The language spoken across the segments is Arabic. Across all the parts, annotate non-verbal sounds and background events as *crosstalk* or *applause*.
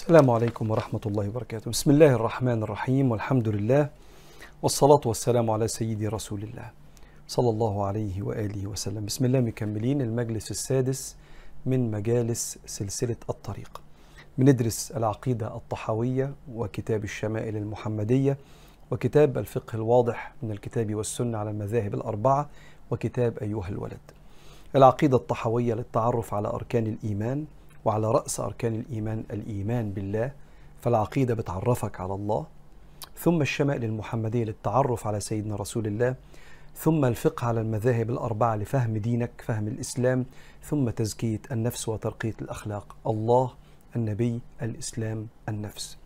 السلام عليكم ورحمة الله وبركاته. بسم الله الرحمن الرحيم. والحمد لله والصلاة والسلام على سيدي رسول الله صلى الله عليه وآله وسلم. بسم الله مكملين. المجلس السادس من مجالس سلسلة الطريق. بندرس العقيدة الطحاوية وكتاب الشمائل المحمدية وكتاب الفقه الواضح من الكتاب والسنة على المذاهب الأربعة وكتاب أيها الولد. العقيدة الطحاوية للتعرف على أركان الإيمان وعلى رأس أركان الإيمان الإيمان بالله فالعقيدة بتعرفك على الله. ثم الشمائل المحمدية للتعرف على سيدنا رسول الله. ثم الفقه على المذاهب الأربعة لفهم دينك فهم الإسلام. ثم تزكية النفس وترقية الأخلاق. الله النبي الإسلام النفس.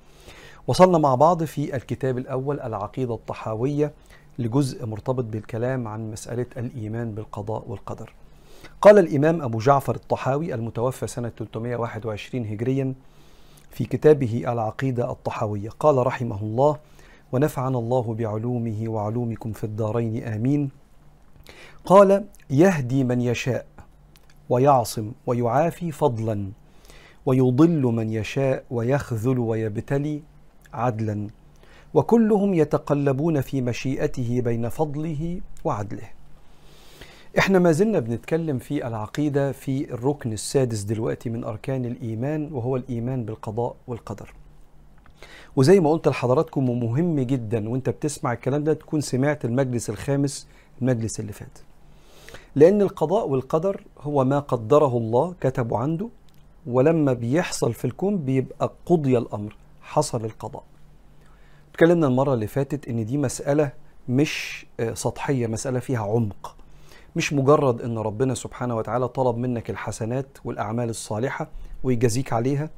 وصلنا مع بعض في الكتاب الأول العقيدة الطحاوية لجزء مرتبط بالكلام عن مسألة الإيمان بالقضاء والقدر. قال الإمام أبو جعفر الطحاوي المتوفى سنة 321 هجريا في كتابه العقيدة الطحاوية. قال رحمه الله ونفعنا الله بعلومه وعلومكم في الدارين آمين. قال يهدي من يشاء ويعصم ويعافي فضلا ويضل من يشاء ويخذل ويبتلي عدلا وكلهم يتقلبون في مشيئته بين فضله وعدله. إحنا ما زلنا بنتكلم في العقيدة في الركن السادس دلوقتي من أركان الإيمان وهو الإيمان بالقضاء والقدر. وزي ما قلت لحضراتكم ومهم جدا وأنت بتسمع الكلام ده تكون سمعت المجلس الخامس المجلس اللي فات. لأن القضاء والقدر هو ما قدره الله كتبه عنده ولما بيحصل في الكون بيبقى قضي الأمر حصل القضاء. اتكلمنا المرة اللي فاتت إن دي مسألة مش سطحية مسألة فيها عمق. مش مجرد إن ربنا سبحانه وتعالى طلب منك الحسنات والأعمال الصالحة ويجازيك عليها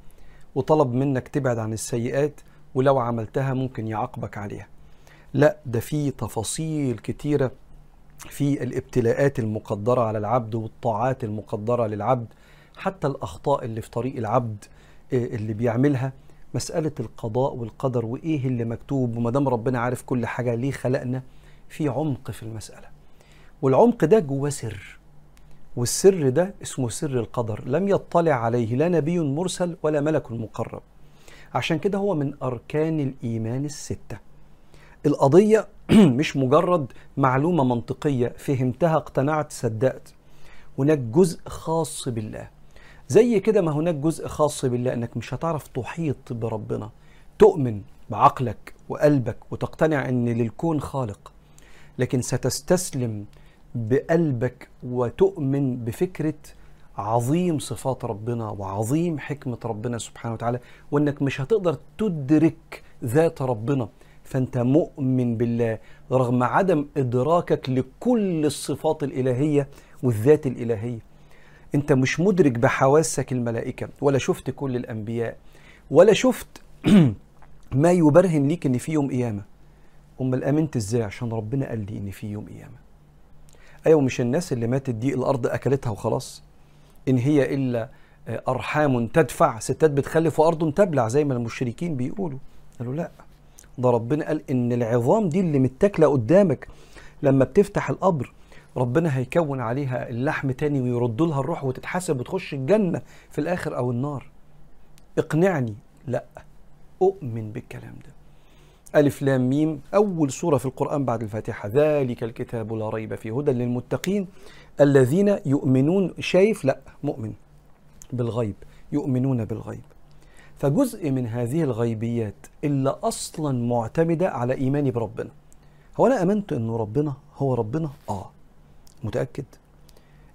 وطلب منك تبعد عن السيئات ولو عملتها ممكن يعاقبك عليها. لا ده في تفاصيل كتيرة في الابتلاءات المقدرة على العبد والطاعات المقدرة للعبد حتى الأخطاء اللي في طريق العبد اللي بيعملها مسألة القضاء والقدر وإيه اللي مكتوب وما دام ربنا عارف كل حاجة ليه خلقنا؟ في عمق في المسألة. والعمق ده جواه سر والسر ده اسمه سر القدر لم يطلع عليه لا نبي مرسل ولا ملك مقرب. عشان كده هو من أركان الإيمان الستة. القضية *clears throat* مش مجرد معلومة منطقية فهمتها اقتنعت صدقت. هناك جزء خاص بالله. زي كده ما هناك جزء خاص بالله إنك مش هتعرف تحيط بربنا. تؤمن بعقلك وقلبك وتقتنع إن للكون خالق. لكن ستستسلم بقلبك وتؤمن بفكرة عظيم صفات ربنا وعظيم حكمة ربنا سبحانه وتعالى وإنك مش هتقدر تدرك ذات ربنا فأنت مؤمن بالله رغم عدم إدراكك لكل الصفات الإلهية والذات الإلهية. أنت مش مدرك بحواسك الملائكة ولا شفت كل الأنبياء ولا شفت *clears throat* ما يبرهن ليك إن في يوم قيامة. أمال آمنت إزاي؟ عشان ربنا قال لي إن في يوم قيامة. أيوه مش الناس اللي ماتت دي الأرض أكلتها وخلاص. إن هي إلا أرحام تدفع ستات بتخلف وأرض تبلع زي ما المشركين بيقولوا. قالوا لا. ده ربنا قال إن العظام دي اللي متاكلة قدامك لما بتفتح القبر ربنا هيكون عليها اللحم تاني ويرد لها الروح وتتحاسب وتخش الجنة في الآخر أو النار. اقنعني. لا. أؤمن بالكلام ده. ألف لام ميم أول سورة في القرآن بعد الفاتحة. ذلك الكتاب لا ريب فيه هدى للمتقين. الذين يؤمنون شايف؟ لا مؤمن بالغيب يؤمنون بالغيب. فجزء من هذه الغيبيات اللي أصلا معتمدة على إيماني بربنا. هو أنا أمنت أنه ربنا هو ربنا؟ آه. متأكد.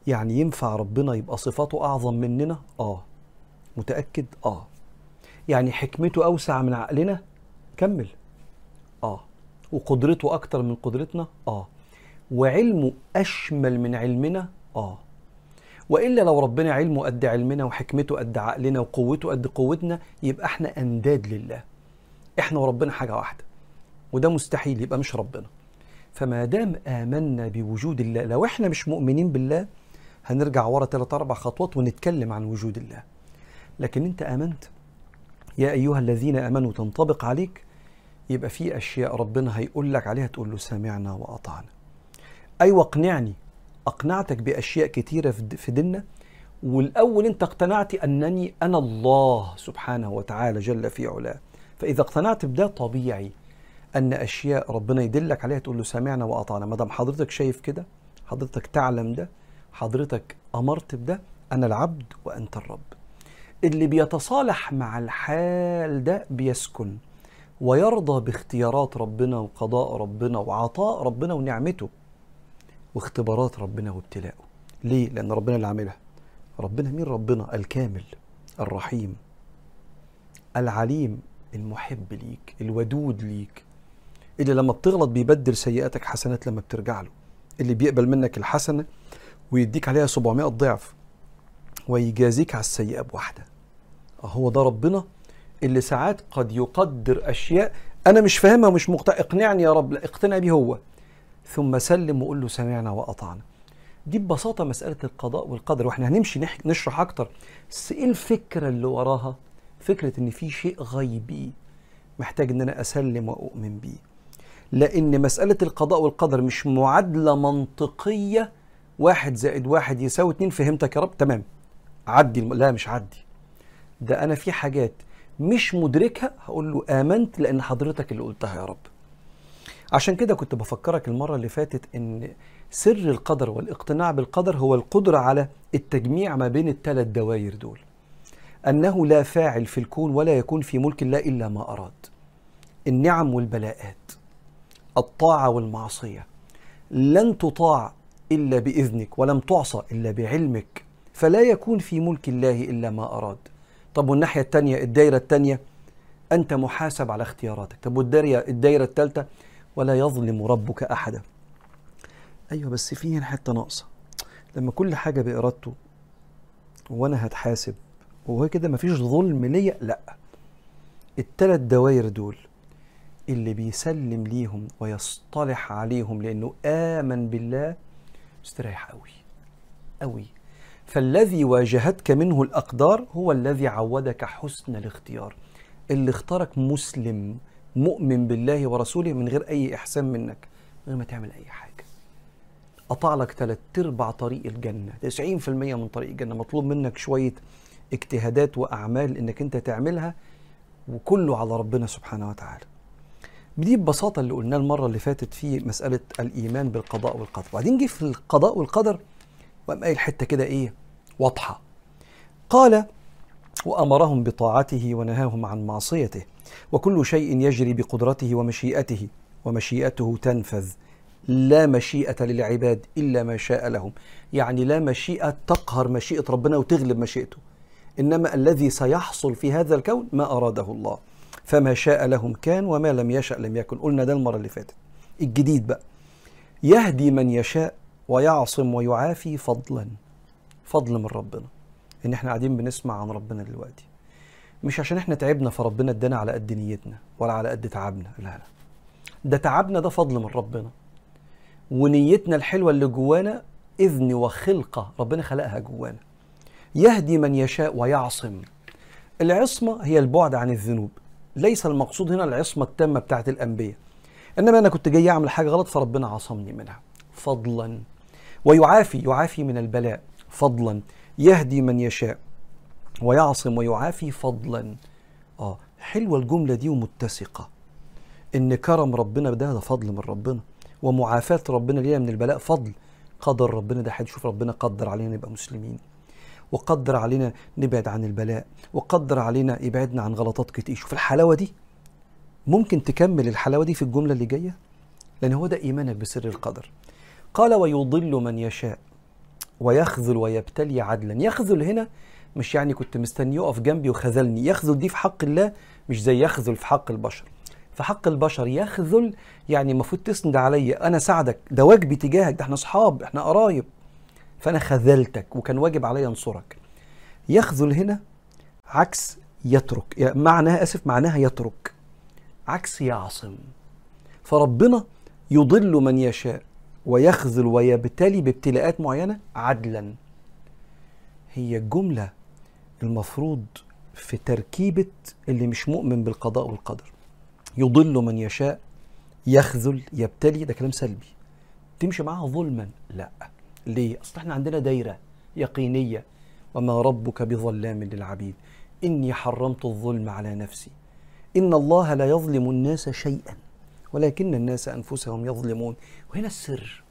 يعني ينفع ربنا يبقى صفاته أعظم مننا؟ آه. متأكد؟ آه. يعني حكمته أوسع من عقلنا؟ كمل. آه. وقدرته أكتر من قدرتنا؟ آه. وعلمه أشمل من علمنا؟ آه. وإلا لو ربنا علمه قد علمنا وحكمته قد عقلنا وقوته قد قوتنا يبقى إحنا أنداد لله. إحنا وربنا حاجة واحدة. وده مستحيل يبقى مش ربنا. فما دام آمنا بوجود الله لو إحنا مش مؤمنين بالله هنرجع ورا ثلاث أربع خطوات ونتكلم عن وجود الله. لكن أنت آمنت. يا أيها الذين آمنوا تنطبق عليك يبقى في أشياء ربنا هيقول لك عليها تقول له سمعنا وأطعنا. أيوه اقنعني. أقنعتك بأشياء كتيرة في ديننا. والأول أنت اقتنعت أنني أنا الله سبحانه وتعالى جل في علاه. فإذا اقتنعت بده طبيعي أن أشياء ربنا يدلك عليها تقول له سمعنا وأطعنا. ما دام حضرتك شايف كده حضرتك تعلم ده حضرتك أمرت بده أنا العبد وأنت الرب. اللي بيتصالح مع الحال ده بيسكن. ويرضى باختيارات ربنا وقضاء ربنا وعطاء ربنا ونعمته واختبارات ربنا وابتلاءه ليه؟ لأن ربنا اللي عاملها. ربنا مين ربنا؟ الكامل الرحيم العليم المحب ليك الودود ليك. اللي لما بتغلط بيبدل سيئاتك حسنات لما بترجع له. اللي بيقبل منك الحسنة ويديك عليها 700 ضعف ويجازيك على السيئة بواحدة. هو ده ربنا اللي ساعات قد يقدر أشياء أنا مش فاهمها مش مقتنع. اقنعني يا رب. لا اقتنع بيه هو. ثم سلم وقول له سمعنا وأطعنا. دي ببساطة مسألة القضاء والقدر. وإحنا هنمشي نشرح أكتر. بس إيه الفكرة اللي وراها؟ فكرة إن في شيء غيبي محتاج إن أنا أسلم وأؤمن بيه. لأن مسألة القضاء والقدر مش معادلة منطقية. واحد زائد واحد يساوي اتنين. فهمتك يا رب؟ تمام. عدي الم... لا مش عدي. ده أنا في حاجات مش مدركها هقول له آمنت لأن حضرتك اللي قلتها يا رب. عشان كده كنت بفكرك المرة اللي فاتت إن سر القدر والاقتناع بالقدر هو القدرة على التجميع ما بين الثلاث دوائر دول. أنه لا فاعل في الكون ولا يكون في ملك الله إلا ما أراد. النعم والبلاءات الطاعة والمعصية. لن تطاع إلا بإذنك ولم تعصى إلا بعلمك فلا يكون في ملك الله إلا ما أراد. طب والناحية الثانية الدايرة الثانية أنت محاسب على اختياراتك. طب والدايرة الدايرة الثالثة ولا يظلم ربك أحدا. أيوة بس في هنا حتة ناقصة. لما كل حاجة بإرادته وأنا هتحاسب وهو كده مفيش ظلم ليا لأ. التلات دواير دول اللي بيسلم ليهم ويصطلح عليهم لأنه آمن بالله مستريح قوي قوي فالذي واجهتك منه الأقدار هو الذي عودك حسن الاختيار. اللي اختارك مسلم مؤمن بالله ورسوله من غير أي إحسان منك من غير ما تعمل أي حاجة. قطع لك ثلاث ارباع طريق الجنة. 90% من طريق الجنة. مطلوب منك شوية اجتهادات وأعمال إنك أنت تعملها وكله على ربنا سبحانه وتعالى. دي ببساطة اللي قلناه المرة اللي فاتت في مسألة الإيمان بالقضاء والقدر. وبعدين جه في القضاء والقدر وقام قايل حتة كده إيه؟ واضحة. قال وأمرهم بطاعته ونهاهم عن معصيته وكل شيء يجري بقدرته ومشيئته ومشيئته تنفذ. لا مشيئة للعباد إلا ما شاء لهم. يعني لا مشيئة تقهر مشيئة ربنا وتغلب مشيئته. إنما الذي سيحصل في هذا الكون ما أراده الله. فما شاء لهم كان وما لم يشأ لم يكن. قلنا ده المرة اللي فاتت. الجديد بقى. يهدي من يشاء ويعصم ويعافي فضلا فضل من ربنا. إن إحنا قاعدين بنسمع عن ربنا دلوقتي. مش عشان إحنا تعبنا فربنا ادانا على قد نيتنا ولا على قد تعبنا لا لا. ده تعبنا ده فضل من ربنا. ونيتنا الحلوة اللي جوانا إذن وخلقة ربنا خلقها جوانا. يهدي من يشاء ويعصم. العصمة هي البعد عن الذنوب. ليس المقصود هنا العصمة التامة بتاعت الأنبياء. إنما أنا كنت جاي أعمل حاجة غلط فربنا عصمني منها. فضلا. ويعافي يعافي من البلاء فضلا يهدي من يشاء ويعصم ويعافي فضلا. آه حلوة الجملة دي ومتسقة. إن كرم ربنا ده ده فضل من ربنا. ومعافاة ربنا لينا من البلاء فضل. قدر ربنا ده هنشوف ربنا قدر علينا نبقى مسلمين. وقدر علينا نبعد عن البلاء. وقدر علينا يبعدنا عن غلطات كتير. شوف الحلاوة دي. ممكن تكمل الحلاوة دي في الجملة اللي جاية؟ لأن هو ده إيمانك بسر القدر. قال ويضل من يشاء ويخذل ويبتلي عدلا. يخذل هنا مش يعني كنت مستني يقف جنبي وخذلني. يخذل دي في حق الله مش زي يخذل في حق البشر. في حق البشر يخذل يعني المفروض تسند عليا أنا ساعدك. ده واجبي تجاهك ده إحنا أصحاب إحنا قرايب. فأنا خذلتك وكان واجب عليا انصرك يخذل هنا عكس يترك. يعني معناها آسف معناها يترك. عكس يعصم. فربنا يضل من يشاء. ويخذل ويبتلي بابتلاءات معينة عدلا. هي الجمله المفروض في تركيبة اللي مش مؤمن بالقضاء والقدر. يضل من يشاء يخذل يبتلي ده كلام سلبي. تمشي معاها ظلما. لا. ليه؟ أصل إحنا عندنا دايرة يقينية. وما ربك بظلام للعبيد. إني حرمت الظلم على نفسي. إن الله لا يظلم الناس شيئا. ولكن الناس أنفسهم يظلمون. وهنا السر.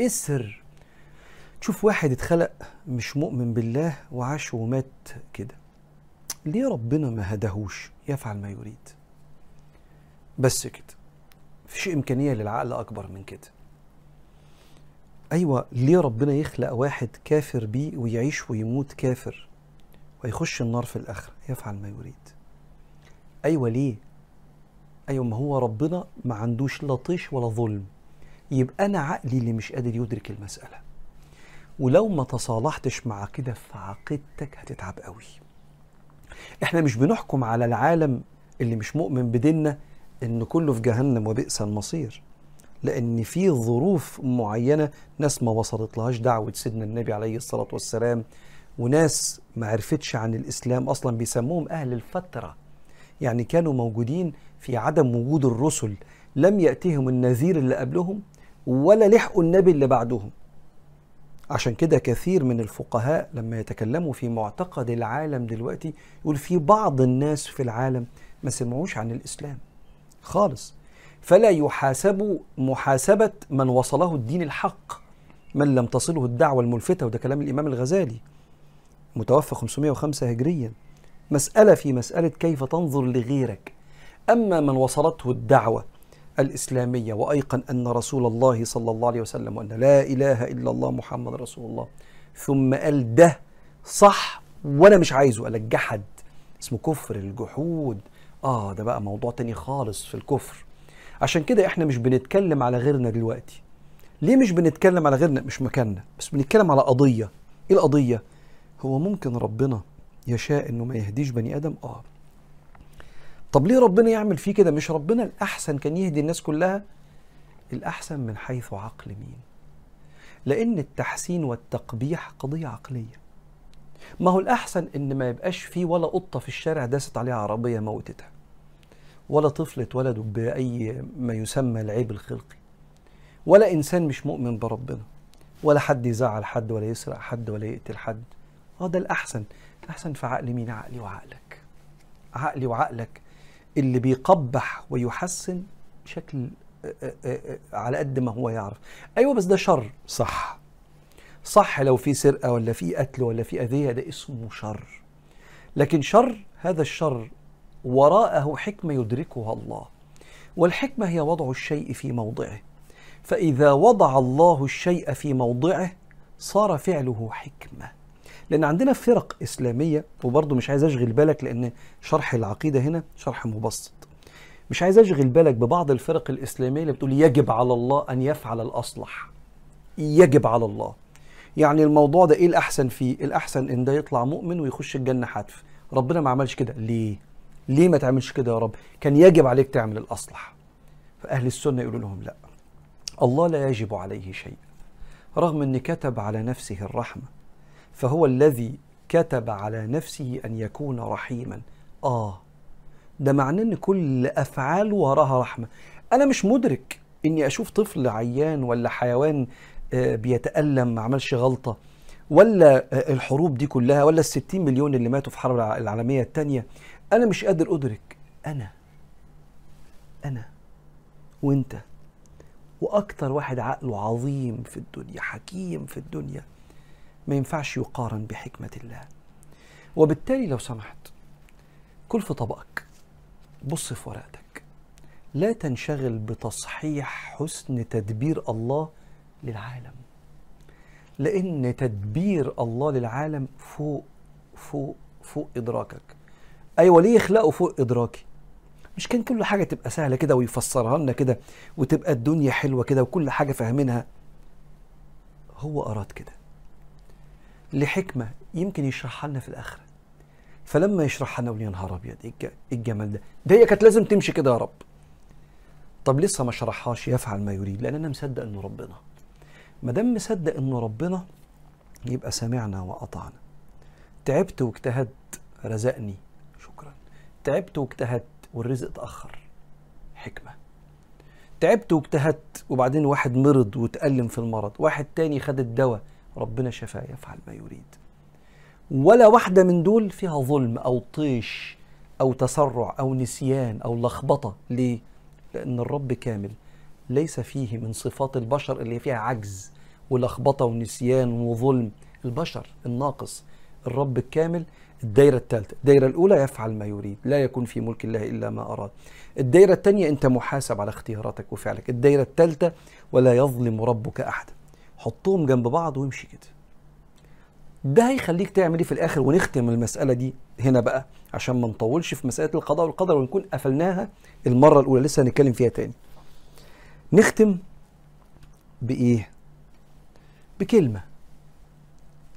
إيه السر؟ تشوف واحد اتخلق مش مؤمن بالله وعاش ومات كده. ليه ربنا ما هدهوش يفعل ما يريد. بس كده. مفيش إمكانية للعقل أكبر من كده. أيوة ليه ربنا يخلق واحد كافر بيه ويعيش ويموت كافر ويخش النار في الآخرة؟ يفعل ما يريد. أيوة ليه؟ أيوة ما هو ربنا ما عندوش لا طيش ولا ظلم. يبقى أنا عقلي اللي مش قادر يدرك المسألة. ولو ما تصالحتش مع كده في عقيدتك هتتعب قوي. إحنا مش بنحكم على العالم اللي مش مؤمن بديننا إن كله في جهنم وبئس المصير. لأن في ظروف معينة ناس ما وصلت لهاش دعوة سيدنا النبي عليه الصلاة والسلام وناس ما عرفتش عن الإسلام أصلا بيسموهم أهل الفترة. يعني كانوا موجودين في عدم وجود الرسل لم ياتهم النذير اللي قبلهم ولا لحقوا النبي اللي بعدهم. عشان كده كثير من الفقهاء لما يتكلموا في معتقد العالم دلوقتي يقول في بعض الناس في العالم ما سمعوش عن الإسلام خالص. فلا يحاسب محاسبة من وصله الدين الحق من لم تصله الدعوة الملفتة وده كلام الإمام الغزالي متوفى 505 هجريا. مسألة في مسألة كيف تنظر لغيرك. أما من وصلته الدعوة الإسلامية وأيقن أن رسول الله صلى الله عليه وسلم وأن لا إله إلا الله محمد رسول الله ثم قال ده صح وأنا مش عايزه قال الجحد اسمه كفر الجحود. آه ده بقى موضوع تاني خالص في الكفر. عشان كده إحنا مش بنتكلم على غيرنا دلوقتي. ليه مش بنتكلم على غيرنا؟ مش مكاننا بس بنتكلم على قضية. إيه القضية؟ هو ممكن ربنا يشاء إنه ما يهديش بني آدم؟ آه. طب ليه ربنا يعمل فيه كده؟ مش ربنا الأحسن كان يهدي الناس كلها؟ الأحسن من حيث عقل مين؟ لأن التحسين والتقبيح قضية عقلية. ما هو الأحسن إن ما يبقاش فيه ولا قطة في الشارع داست عليها عربية موتتها ولا طفل اتولدوا بأي ما يسمى العيب الخلقي. ولا إنسان مش مؤمن بربنا ولا حد يزعل حد ولا يسرق حد ولا يقتل حد. آه ده الأحسن الأحسن في عقل مين؟ عقلي وعقلك. عقلي وعقلك اللي بيقبح ويحسن بشكل على قد ما هو يعرف. أيوة بس ده شر. صح. صح لو في سرقة ولا في قتل ولا في أذية ده اسمه شر. لكن شر هذا الشر وراءه حكمة يدركها الله. والحكمة هي وضع الشيء في موضعه. فإذا وضع الله الشيء في موضعه صار فعله حكمة. لأن عندنا فرق إسلامية وبرضه مش عايز أشغل بالك لأن شرح العقيدة هنا شرح مبسط. مش عايز أشغل بالك ببعض الفرق الإسلامية اللي بتقول يجب على الله أن يفعل الأصلح. يجب على الله. يعني الموضوع ده إيه الأحسن فيه؟ الأحسن إن ده يطلع مؤمن ويخش الجنة حتف. ربنا ما عملش كده. ليه؟ ليه ما تعملش كده يا رب؟ كان يجب عليك تعمل الأصلح. فأهل السنة يقولوا لهم لا. الله لا يجب عليه شيء. رغم أن كتب على نفسه الرحمة فهو الذي كتب على نفسه أن يكون رحيما. آه ده معناه أن كل أفعال وراها رحمة. أنا مش مدرك أني أشوف طفل عيان ولا حيوان بيتألم ما عملش غلطة ولا الحروب دي كلها ولا الستين مليون اللي ماتوا في الحرب العالمية الثانية أنا مش قادر أدرك. أنا أنا وأنت وأكتر واحد عقله عظيم في الدنيا حكيم في الدنيا. ما ينفعش يقارن بحكمة الله. وبالتالي لو سمحت كل في طبقك بص في ورقتك. لا تنشغل بتصحيح حسن تدبير الله للعالم. لأن تدبير الله للعالم فوق فوق فوق إدراكك. أيوه ليه يخلقوا فوق إدراكي. مش كان كل حاجة تبقى سهلة كده ويفسرها لنا كده وتبقى الدنيا حلوة كده وكل حاجة فاهمينها. هو أراد كده. لحكمة يمكن يشرحها لنا في الاخره فلما يشرحها لنا يا نهار أبيض إيه الجمال ده؟ ده هي كانت لازم تمشي كده يا رب. طب لسه ما شرحهاش يفعل ما يريد لأن أنا مصدق إنه ربنا. ما دام مصدق إنه ربنا يبقى سمعنا وأطعنا. تعبت واجتهدت رزقني. شكرا. تعبت واجتهدت والرزق اتأخر. حكمة. تعبت واجتهدت وبعدين واحد مرض وتألم في المرض واحد تاني خد الدواء. ربنا شفاه يفعل ما يريد. ولا واحدة من دول فيها ظلم أو طيش أو تسرع أو نسيان أو لخبطة. ليه؟ لأن الرب كامل ليس فيه من صفات البشر اللي فيها عجز ولخبطة ونسيان وظلم. البشر الناقص. الرب الكامل الدايرة الثالثة الدايرة الأولى يفعل ما يريد. لا يكون في ملك الله إلا ما أراد. الدايرة الثانية أنت محاسب على اختياراتك وفعلك. الدايرة الثالثة ولا يظلم ربك أحدا. حطهم جنب بعض وامشي كده. ده هيخليك تعمل إيه في الآخر ونختم المسألة دي هنا بقى عشان ما نطولش في مسألة القضاء والقدر ونكون قفلناها المرة الأولى. لسه هنتكلم فيها تاني. نختم بإيه؟ بكلمة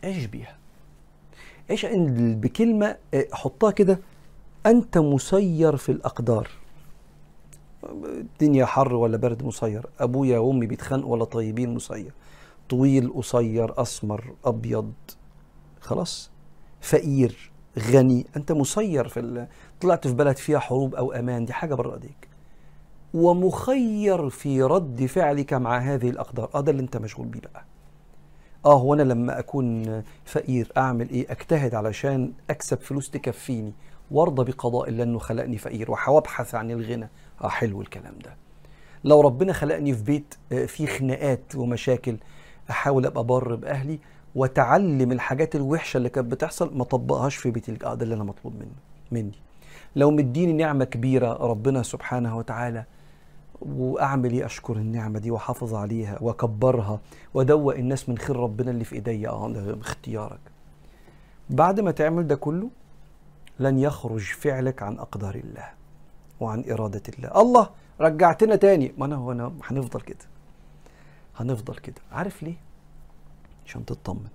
عيش بيها. عيش بكلمه آه، حطها كده. أنت مسير في الأقدار. الدنيا حر ولا برد مسير. أبويا وأمي بيتخانقوا ولا طيبين مسير. طويل قصير أسمر أبيض خلاص. فقير غني. أنت مسير في ال... طلعت في بلد فيها حروب أو أمان دي حاجة بره إيديك. ومخير في رد فعلك مع هذه الأقدار. آه ده اللي أنت مشغول بيه بقى. آه هو أنا لما أكون فقير أعمل إيه؟ أجتهد علشان أكسب فلوس تكفيني. وأرضى بقضاء الله إنه خلقني فقير وابحث عن الغنى. آه حلو الكلام ده. لو ربنا خلقني في بيت آه، فيه خناقات ومشاكل أحاول أبقى بر بأهلي وأتعلم الحاجات الوحشة اللي كانت بتحصل ما طبقهاش في بيتي. ده اللي أنا مطلوب مني مني. لو مديني نعمة كبيرة ربنا سبحانه وتعالى وأعمل إيه؟ أشكر النعمة دي وأحافظ عليها وأكبرها وأدوق الناس من خير ربنا اللي في إيديا. آه ده اختيارك. بعد ما تعمل ده كله لن يخرج فعلك عن أقدار الله وعن إرادة الله. الله رجعتنا تاني. ما أنا هو أنا هنفضل كده. هنفضل كده. عارف ليه؟ عشان تطمن.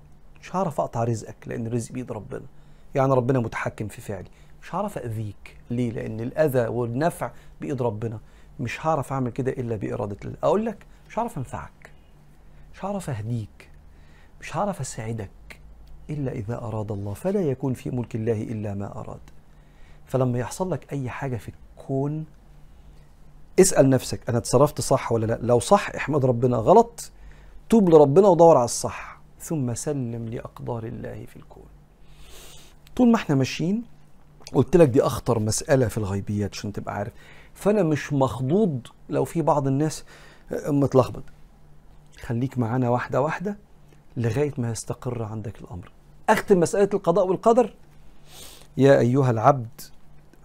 مش هعرف أقطع رزقك لأن الرزق بيد ربنا. يعني ربنا متحكم في فعلي. مش هعرف أذيك. ليه؟ لأن الأذى والنفع بايد ربنا. مش هعرف أعمل كده إلا بإرادة الله. أقول لك مش هعرف أنفعك. مش هعرف أهديك. مش هعرف أساعدك إلا إذا أراد الله. فلا يكون في ملك الله إلا ما أراد. فلما يحصل لك أي حاجة في الكون اسأل نفسك أنا اتصرفت صح ولا لا؟ لو صح احمد ربنا غلط توب لربنا ودور على الصح. ثم سلم لأقدار الله في الكون. طول ما إحنا ماشيين قلت لك دي أخطر مسألة في الغيبيات عشان تبقى عارف. فأنا مش مخضوض لو في بعض الناس متلخبط. خليك معانا واحدة واحدة لغاية ما يستقر عندك الأمر. أختم مسألة القضاء والقدر. يا أيها العبد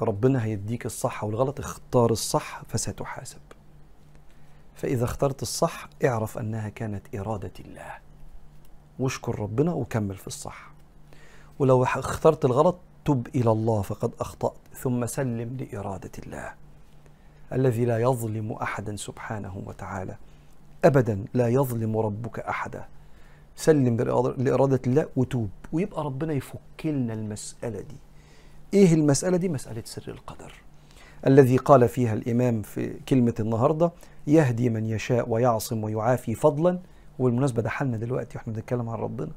ربنا هيديك الصح والغلط اختار الصح فستحاسب. فإذا اخترت الصح اعرف أنها كانت إرادة الله. واشكر ربنا وكمل في الصح. ولو اخترت الغلط تب إلى الله فقد أخطأت ثم سلم لإرادة الله. الذي لا يظلم أحدا سبحانه وتعالى. ابدا لا يظلم ربك أحدا. سلم لإرادة الله وتوب. ويبقى ربنا يفك لنا المسألة دي. إيه المسألة دي؟ مسألة سر القدر. الذي قال فيها الإمام في كلمة النهارده يهدي من يشاء ويعصم ويعافي فضلا. وبالمناسبه ده حالنا دلوقتي وإحنا بنتكلم عن ربنا.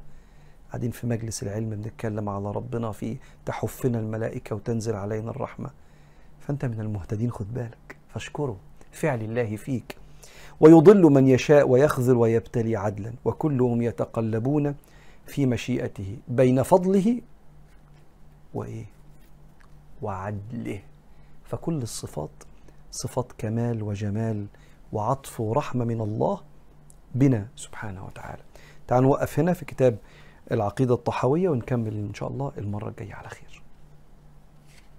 قاعدين في مجلس العلم بنتكلم على ربنا في تحفنا الملائكة وتنزل علينا الرحمة. فأنت من المهتدين خد بالك. فاشكره. فعل الله فيك. ويضل من يشاء ويخذل ويبتلي عدلا. وكلهم يتقلبون في مشيئته. بين فضله وإيه؟ وعدله. فكل الصفات صفات كمال وجمال وعطف ورحمة من الله بنا سبحانه وتعالى. تعالوا نوقف هنا في كتاب العقيدة الطحاوية ونكمل إن شاء الله المرة الجاية على خير.